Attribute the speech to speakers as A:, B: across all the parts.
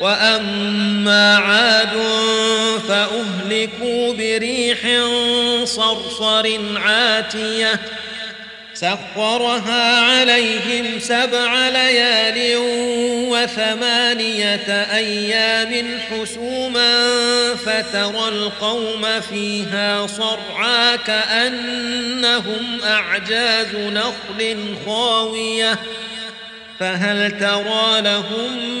A: وأما عاد فأهلكوا بريح صرصر عاتية سخرها عليهم سبع ليال وثمانية أيام حسوما فترى القوم فيها صرعا كأنهم أعجاز نخل خاوية فهل ترى لهم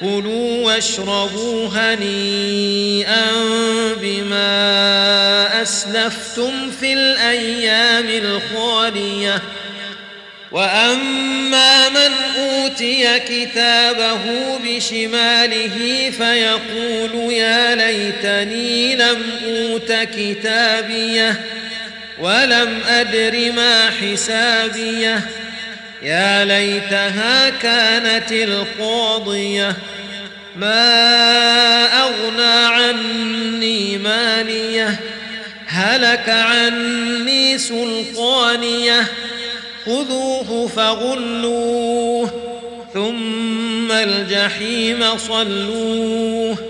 A: كلوا واشربوا هنيئا بما أسلفتم في الأيام الخالية. وأما من أوتي كتابه بشماله فيقول يا ليتني لم أوت كتابيه ولم أدر ما حسابيه. يا ليتها كانت القاضية. ما أغنى عني ماليه هلك عني سلطانية. خذوه فغلوه ثم الجحيم صلوه.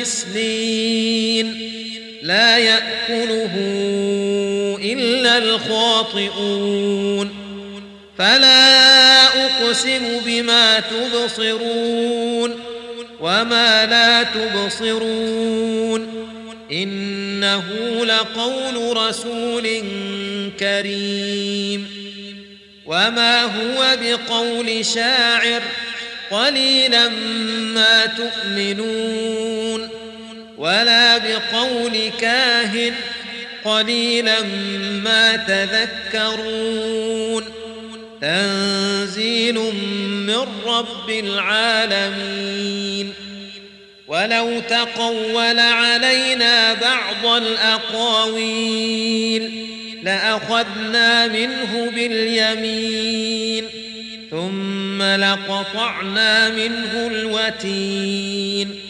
A: غسلين لا يأكله إلا الخاطئون. فلا أقسم بما تبصرون وما لا تبصرون. إنه لقول رسول كريم. وما هو بقول شاعر قليلا ما تؤمنون. ولا بقول كاهن قليلا ما تذكرون. تنزيل من رب العالمين. ولو تقول علينا بعض الأقاويل لأخذنا منه باليمين ثم لقطعنا منه الوتين.